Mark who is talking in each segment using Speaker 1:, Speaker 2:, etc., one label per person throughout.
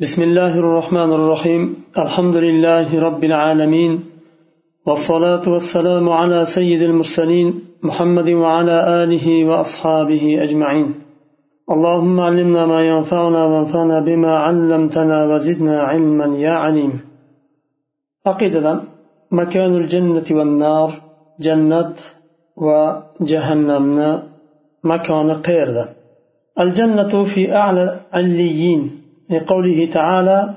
Speaker 1: بسم الله الرحمن الرحيم الحمد لله رب العالمين والصلاة والسلام على سيد المرسلين محمد وعلى آله وأصحابه أجمعين اللهم علمنا ما ينفعنا وانفعنا بما علمتنا وزدنا علما يا عليم عقيدة مكان الجنة والنار جنة وجهنم مكان قير الجنة في أعلى عليين لقوله تعالى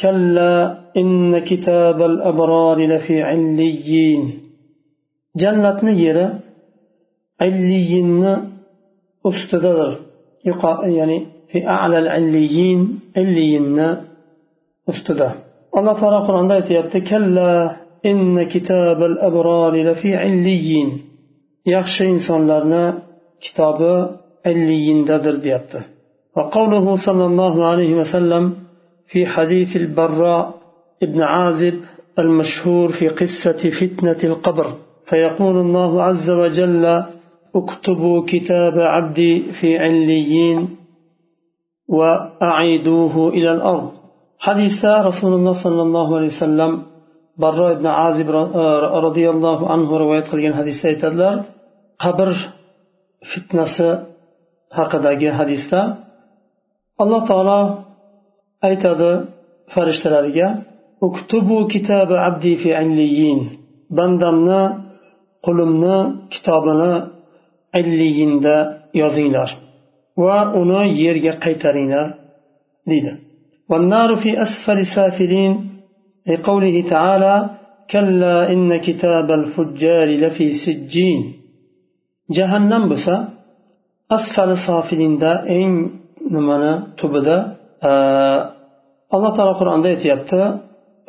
Speaker 1: كلا إن كتاب الأبرار لفي عليين. جنة يرى عليين أستدر. يعني في أعلى العليين عليين أستدر. الله تعالى قرآن كلا إن كتاب الأبرار لفي عليين. yaxshi insonlarni kitobi illiyindadir deyapti وقوله صلى الله عليه وسلم في حديث البراء ابن عازب المشهور في قصة فتنة القبر فيقول الله عز وجل اكتبوا كتاب عبدي في عليين وأعيدوه إلى الأرض. حديث رسول الله صلى الله عليه وسلم barro ibn azib roziyallohu anhu rivoyat qilgan hadisda aytadilar qabr fitnasi haqidagi hadisda alloh taolo aytadi farishtalarga uktubu kitabi abdi fi alliyin bandamni qulimni kitobini alliyinda yozinglar va uni yerga qaytaringlar deydi والنار في أسفل سافلين لقوله تعالى كلا إن كتاب الفجار لفي سجين جهنم بسا أسفل صافلين دا إن نمنا تبدا alloh taolo qur'onda aytyapti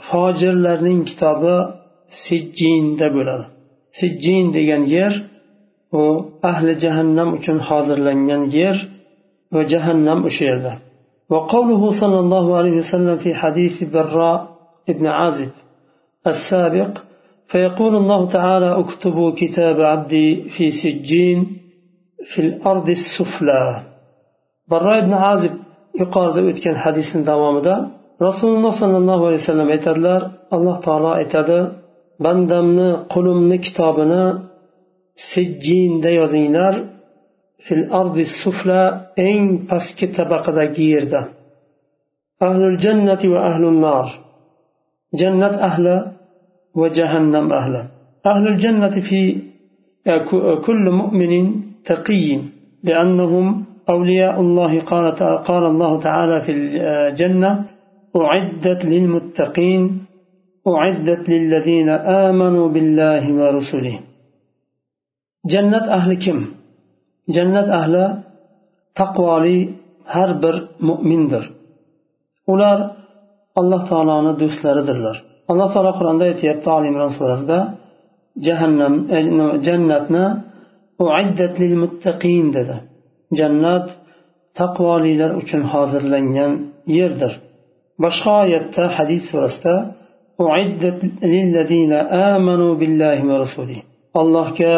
Speaker 1: fojirlarning kitobi sijjinda bo'ladi sijjin degan yer u ahli jahannam uchun hozirlangan yer va jahannam o'sha yerda وقوله صلى الله عليه وسلم في حديث براء ابن عازب السابق فيقول الله تعالى اكتبوا كتاب عبدي في سجين في الأرض السفلى براء ابن عازب yuqorida o'tgan hadisni davomida rasululloh sollallohu alayhi vasallam aytadilar alloh taolo aytadi bandamni qulimni kitobini sijjinda yozinglar fil ardi sufla eng pastki tabaqadagi yerda ahlul jannati va ahlul nar جنة أهلا وجهنم أهلا أهل الجنة في كل مؤمن تقي لأنهم أولياء الله قال قال الله تعالى في الجنة آه، أعدت للمتقين أعدت للذين آمنوا بالله ورسله. جنة أهل كم؟ جنة أهل تقوى لي هربر مؤمن در ولأن الله تعالى ular alloh taoloni do'stlaridirlar alloh taolo qur'onda aytyapti olimron جنة أعدت للمتقين dedi. jannat taqvolilar uchun hozirlangan yerdir boshqa oyatda hadis surasida uiddat lillazina amanu billahi va rasulih allohga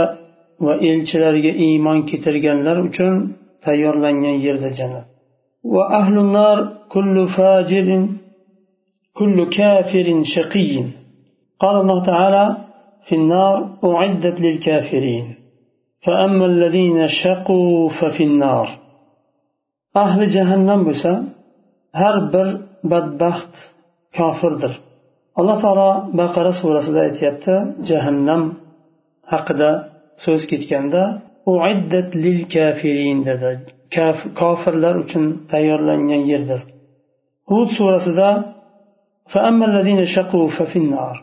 Speaker 1: va elchilariga iymon keltirganlar uchun tayyorlangan yerdir jannat va ahlun nar kullu fajirin كل كافر شقي قال الله تعالى في النار أعدت للكافرين فأما الذين شقوا ففي النار أهل جهنم بسا هر بر بدبخت كافر در الله تعالى بقرة سورة aytyapti jahannam haqida so'z ketganda uiddat lil kafirin dedi kofirlar uchun tayyorlangan yerdir hud surasida فأما الذين شقوا ففي النار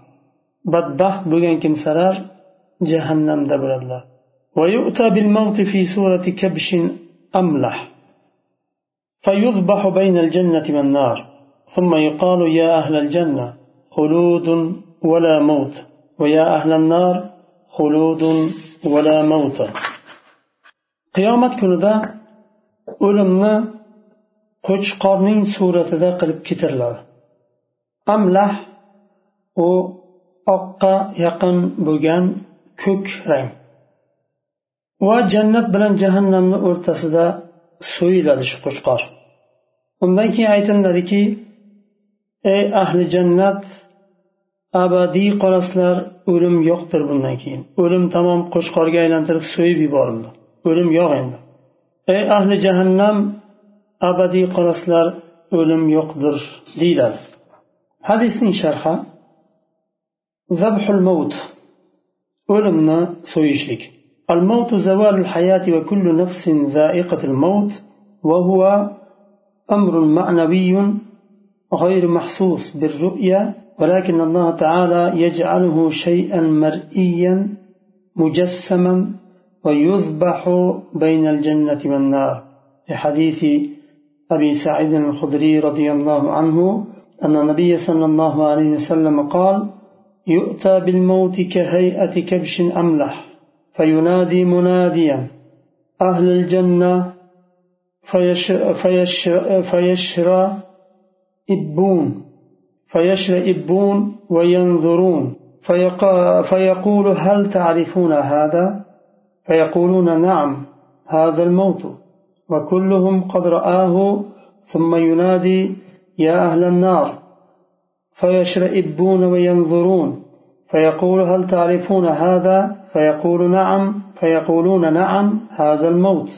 Speaker 1: ويؤتى بالموت في سورة كبش أملح فيذبح بين الجنة والنار ثم يقال يا أهل الجنة خلود ولا موت ويا أهل النار خلود ولا موت. قيامة كندا o'limni qo'chqorning suratida qilib ketirladi amlah u oqqa yaqin bo'lgan ko'k rang va jannat bilan jahannamni o'rtasida so'yiladi shu qo'chqor. Undan keyin aytiladiki ey ahli jannat abadiy qolasizlar o'lim yo'qdir bundan keyin. O'lim tamom qo'chqorga aylantirib so'yib yuborildi. O'lim yo'q endi. Ey ahli jahannam abadiy qolasizlar o'lim yo'qdir deyiladi. Hadisning sharhi zabhul mavt o'limni so'yishlik. الموت زوال الحياة وكل نفس ذائقة الموت وهو أمر معنوي غير محسوس بالرؤية ولكن الله تعالى يجعله شيئا مرئيا مجسما ويذبح بين الجنة والنار. في حديث أبي سعيد الخدري رضي الله عنه أن النبي صلى الله عليه وسلم قال يؤتى بالموت كهيئة كبش أملح. فينادي مناديا أهل الجنة فيشرى إبون فيشرئبون وينظرون. فيقول هل تعرفون هذا؟ فيقولون نعم هذا الموت. وكلهم قد رآه ثم ينادي يا أهل النار فيشرئبون وينظرون. فيقول هل تعرفون هذا؟ فيقول نعم. فيقولون نعم هذا الموت.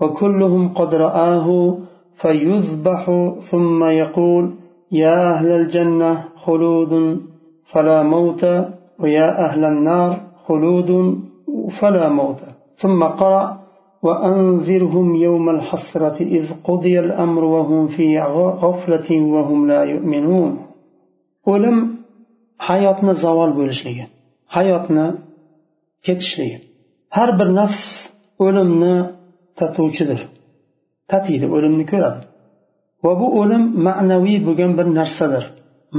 Speaker 1: وكلهم قد رآه فيذبح ثم يقول يا أهل الجنة خلود فلا موت ويا أهل النار خلود فلا موت. ثم قرأ وأنذرهم يوم الحسرة إذ قضي الأمر وهم في غفلة وهم لا يؤمنون. o'lim hayotni zavol bo'lishligi hayotni ketishligi. Har bir nafs o'limni tatuvchidir tatiydi o'limni ko'radi. Va bu o'lim ma'naviy bo'lgan bir narsadir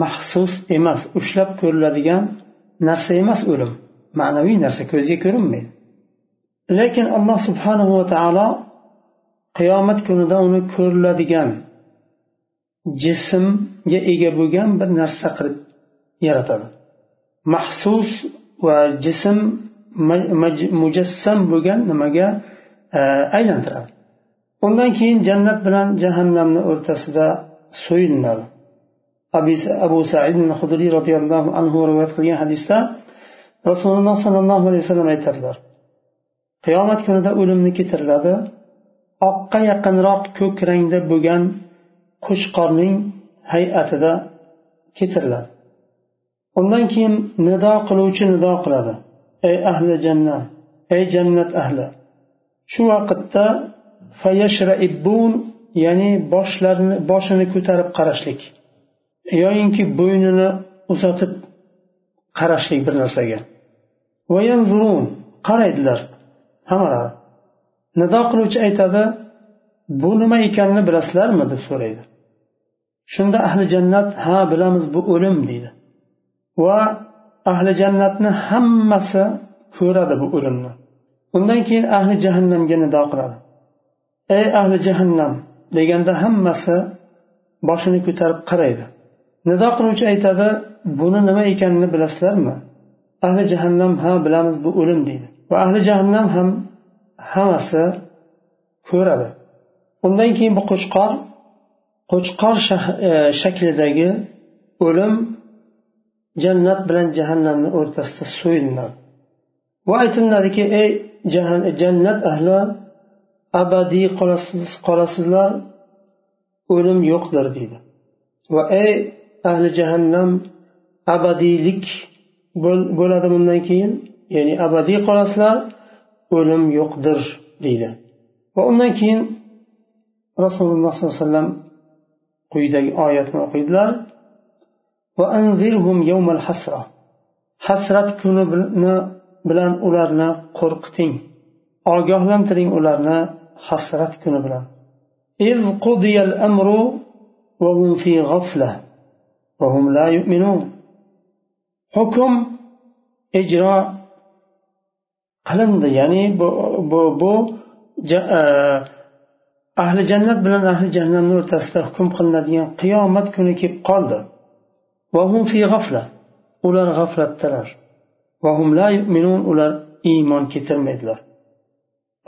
Speaker 1: maxsus emas ushlab ko'riladigan narsa emas o'lim ma'naviy narsa ko'zga ko'rinmaydi. Lekin alloh subhanahu va taolo qiyomat kunida uni ko'riladigan jismga ega bo'lgan bir narsa qilib yaratadi. Mahsus va jism mujassam bo'lgan nimaga e, aylantiradi. Undan keyin jannat bilan jahannamni o'rtasida so'yinadi. Abu said hudriy roziyallohu anhu rivoyat qilgan hadisda rasululloh sollallohu alayhi vasallam aytadilar qiyomat kunida o'limni keltiriladi oqqa yaqinroq ko'k rangda bo'lgan qo'chqorning hay'atida keltiriladi undan keyin nido qiluvchi nido qiladi. Ey ahli jannat ey jannat ahli. Shu vaqtda fayashraibbun ya'ni boshlarini boshini ko'tarib qarashlik yoyinki bo'ynini uzatib qarashlik bir narsaga. Qaraydilar. Hammalari nido qiluvchi aytadi bu nima ekanini bilasizlarmi? deb so'raydi. Shunda ahli jannat ha bilamiz bu o'lim deydi. Va ahli jannatni hammasi ko'radi bu o'limni undan keyin ahli jahannamga nido qiladi. Ey ahli jahannam deganda hammasi boshini ko'tarib qaraydi. Nido qiluvchi aytadi buni nima ekanini bilasizlarmi? Ahli jahannam ha bilamiz bu o'lim deydi. Va ahli jahannam ham hammasi ko'radi. Undan keyin bu qo'chqor qo'chqor e, shaklidagi o'lim jannat bilan jahannamni o'rtasida so'yinadi va aytiladiki ey jannat ahli abadiy qolasiz qolasizlar o'lim yo'qdir deydi. Va ey ahli jahannam abadiylik bo'ladi bundan keyin ya'ni abadiy qolasizlar o'lim yo'qdir deydi. Va undan keyin rasululloh sollallohu alayhi vasallam quyidagi oyatni o'qiydilar. hasrat kuni bilan ularni qo'rqiting. Ogohlantiring ularni hasrat kuni bilan. hukm ijro qilindi. Ya'ni bu bu, bu e, ahli jannat bilan ahli jahannamni o'rtasida hukm qilinadigan qiyomat kuni kelib qoldi. Ular g'aflatdalar ular iymon keltirmaydilar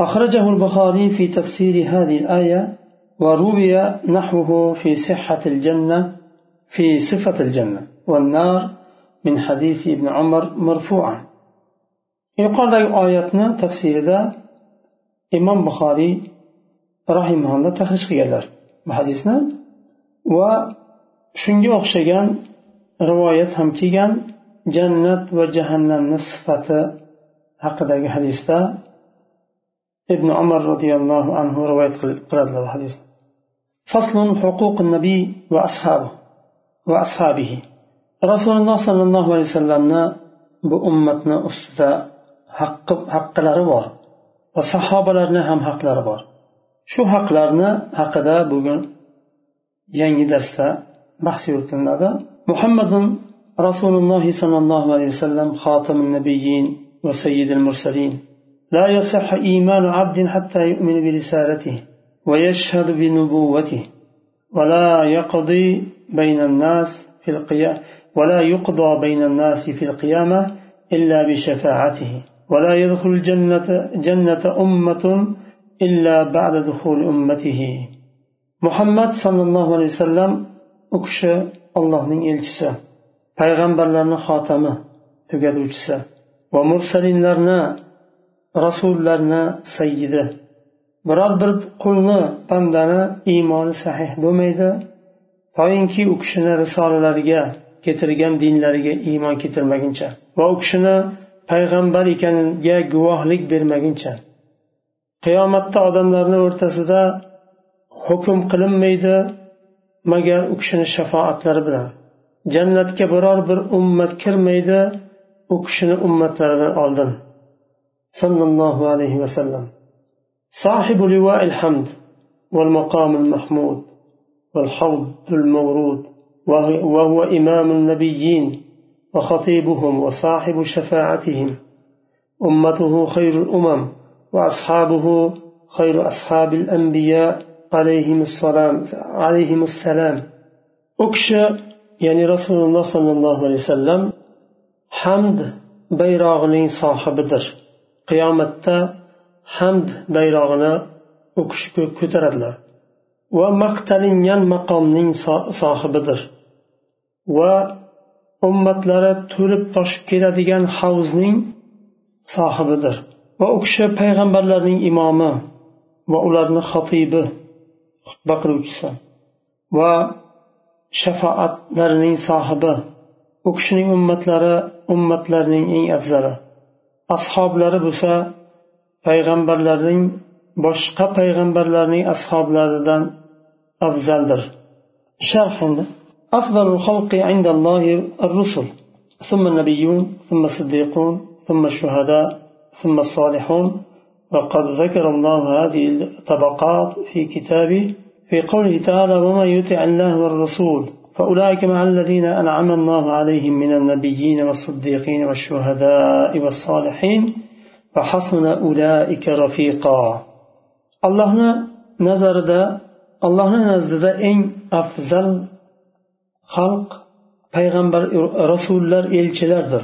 Speaker 1: أخرجه البخاري في تفسير هذه الآية وروي نحوه في صحة الجنة في صفة الجنة والنار من حديث ابن عمر مرفوعا yuqoridagi oyatni tafsirida imom buxoriy rahimaulloh tahrij qilganlar bu hadisni va shunga o'xshagan rivoyat ham kelgan. Jannat va jahannamni sifati haqidagi hadisda ibn umar roziyallohu anhu rivoyat qiladilar hadisni faslun huquq nabiy va ashabi va ashabihi. Rasululloh sollallohu alayhi vasallamni bu ummatni ustida haqqi haqqilari bor va sahobalarni ham haqlari bor. Shu haqlarni haqida bugun yangi darsda bahs yuritiladi muhammadun rasululloh sollallohu alayhi vasallam xotimin nabiyyin va sayyidil mursalin لا يصح إيمان عبد حتى يؤمن برسالته ويشهد بنبوته ولا يقضي بين الناس في القيامة ولا يقضى بين الناس في القيامة إلا بشفاعته. ولا يدخل الجنة جنة أمة إلا بعد دخول أمته. محمد صلى الله عليه وسلم u kishi ollohning elchisi payg'ambarlarni xotami tugatuvchisi va mursalinlarni rasullarni sayyidi. Biror bir qulni bandani iymoni sahih bo'lmaydi. Toinki u kishini risolalariga keltirgan dinlariga iymon keltirmaguncha va u kishini payg'ambar ekaniga guvohlik bermaguncha. Qiyomatda odamlarni o'rtasida hukm qilinmaydi. Magar u kishini shafoatlari bilan. Jannatga biror bir ummat kirmaydi u kishini ummatlaridan oldin. Sallallohu alayhi vasallam صاحب لواء الحمد والمقام المحمود والحوض المورود وهو إمام النبيين وخطيبهم وصاحب شفاعتهم أمته خير الأمم وأصحابه خير أصحاب الأنبياء alayhissalom u kishi ya'ni rasululloh sollallohu alayhi vasallam hamd bayrog'ining sohibidir. Qiyomatda hamd bayrog'ini u kishi ko'taradilar. Va maqtalingan maqomning sohibidir. Va ummatlari to'lib toshib keladigan havzning sohibidir. Va u kishi payg'ambarlarning imomi va ularni xotibi xutba qiluvchisi va shafoatlarining sohibi u kishining ummatlari ummatlarning eng afzali ashoblari bo'lsa payg'ambarlarning boshqa payg'ambarlarning ashoblaridan afzaldir sharh أفضل الخلق عند الله الرسل ثم النبيون ثم الصديقون ثم الشهداء ثم الصالحون وقد ذكر الله هذه الطبقات في كتابه في قوله تعالى وما يطع الله والرسول فأولئك مع الذين أنعم الله عليهم من النبيين والصديقين والشهداء والصالحين وحسن أولئك رفيقا. الله الله نزد دا إن أفضل xalq payg'ambar rasullar elchilardir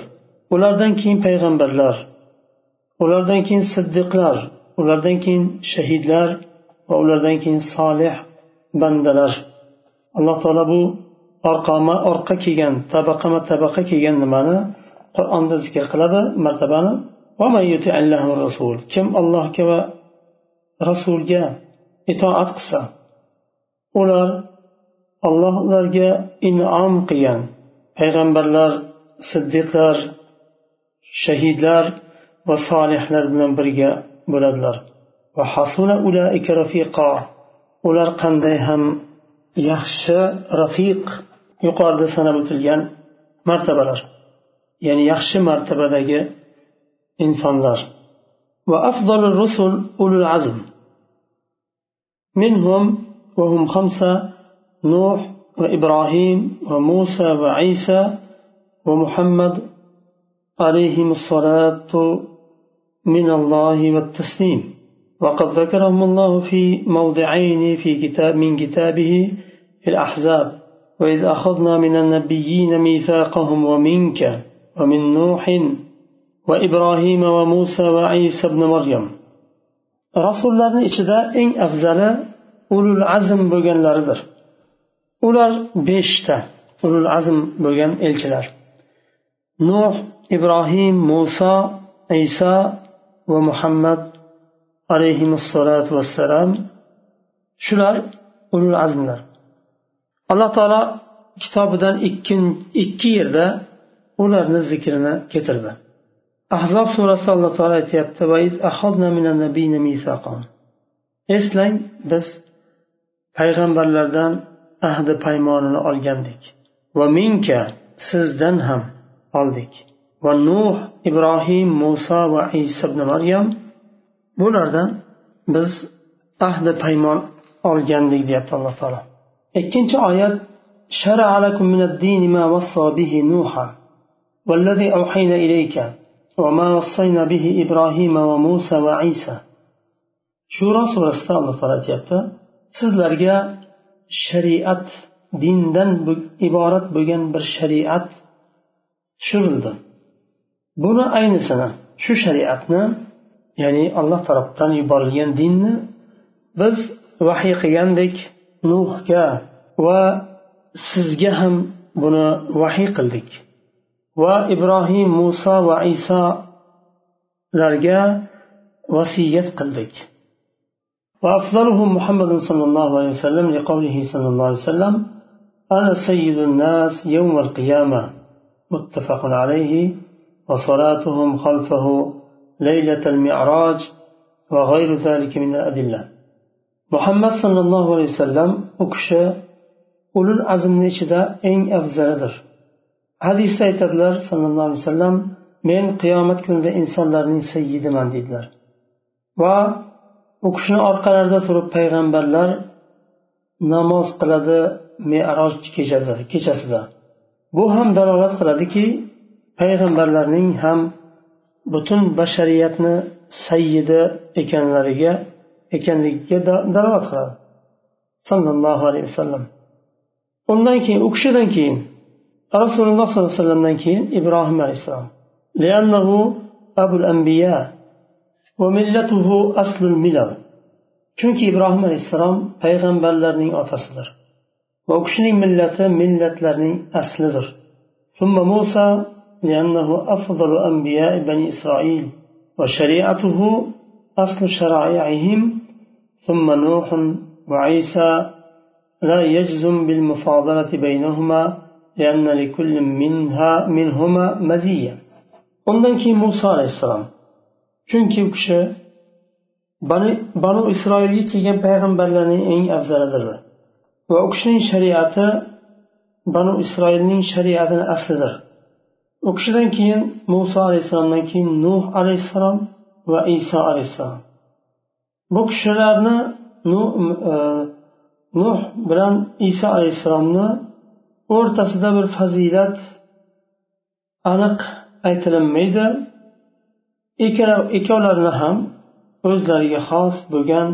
Speaker 1: ulardan keyin payg'ambarlar ulardan keyin siddiqlar ulardan keyin shahidlar va ulardan keyin solih bandalar. Alloh taolo bu orqama orqa kelgan tabaqama tabaqa kelgan nimani qur'onda zikr qiladi martabani. Kim allohga va rasulga itoat qilsa ular olloh ularga inom qilgan. Payg'ambarlar siddiqlar shahidlar va solihlar bilan birga bo'ladilar va hasuna ulaika rafiqo ular qanday ham yaxshi rafiq yuqorida sanab o'tilgan martabalar ya'ni yaxshi martabadagi insonlar va afzal rusul ulul azm minhum وهم خمسة نوح وإبراهيم وموسى وعيسى ومحمد عليهم الصلاة من الله والتسليم وقد ذكرهم الله في موضعين في كتاب من كتابه في الأحزاب وإذ أخذنا من النبيين ميثاقهم ومنك ومن نوح وإبراهيم وموسى وعيسى ابن مريم رسول الله إشدا إن أفزل أولو العزم بغنلردر ular beshta ulul azm bo'lgan elchilar Nuh ibrohim muso iso va muhammad alayhissalotu vassalam. Shular ulul azmlar. Alloh taolo kitobidan ikki yerda ularni zikrini keltirdi. Ahzob surasida alloh taolo aytyapti eslang biz payg'ambarlardan ahdi paymonini olgandik. Va minka sizdan ham. oldik va nuh ibrohim muso va iso ibn maryam bulardan biz ahdi paymon olgandik deyapti alloh taolo ikkinchi oyat شرع لكم من الدين ما وصى به نوحا والذي أوحينا إليك وما وصينا به إبراهيم وموسى وعيسى shuro surasida alloh taolo aytyapti sizlarga shariat dindan iborat bo'lgan bir shariat tushirildi buni aynisini shu shariatni ya'ni alloh tarafdan yuborilgan dinni biz vahiy qilgandek nuhga va sizga ham buni vahiy qildik va ibrohim muso va isolarga vasiyat qildik وأفضلهم محمد صلى الله عليه وسلم لقوله صلى الله عليه وسلم أنا سيد الناس يوم القيامة متفق عليه وصلاتهم خلفه ليلة المعراج وغير ذلك من الأدلة محمد صلى الله عليه وسلم أكشى ulul azmni ichida eng afzalidir hadisda aytadilar sallallohu alayhi vasallam men qiyomat kunida insonlarning sayyidiman deydilar va u kishini orqalarida turib payg'ambarlar namoz qiladi meroj kechasida bu ham dalolat qiladiki payg'ambarlarning ham butun bashariyatni sayyidi ekanlariga ekanligiga dalolat qiladi. Sallallohu alayhi vasallam. Undan keyin u kishidan keyin rasululloh sollallohu alayhi vasallamdan keyin ibrohim alayhissalom. Liannahu abul ambiya va millatuhu aslul milal. Chunki ibrohim alayhissalom payg'ambarlarning otasidir. va u kishining millati millatlarning aslidir ثم موسى لأنه أفضل أنبياء بني إسرائيل وشريعته أصل شرائعهم ثم نوح وعيسى لا يجزم بالمفاضلة بينهما لأن لكل منها منهما مزية undan keyin muso alayhissalom chunki u kishi banu isroilga kelgan payg'ambarlarning eng afzalidir Va u kishining shariati banu isroilning shariatini aslidir u kishidan keyin muso alayhissalomdan keyin nuh alayhissalom va iso alayhissalom. Bu kishilarni nuh e, bilan iso alayhissalomni o'rtasida bir fazilat aniq aytilinmaydi. Ikkovlarini ham o'zlariga xos bo'lgan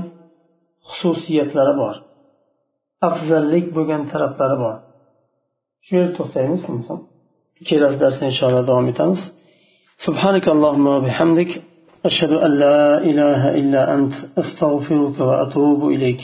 Speaker 1: xususiyatlari bor. afzallik bo'lgan taraflari bor shu yerda to'xtaymiz bo'lmasam kelasi darsda inshaalloh davom etamiz سبحانك اللهم وبحمدك أشهد أن لا إله إلا أنت أستغفرك وأتوب إليك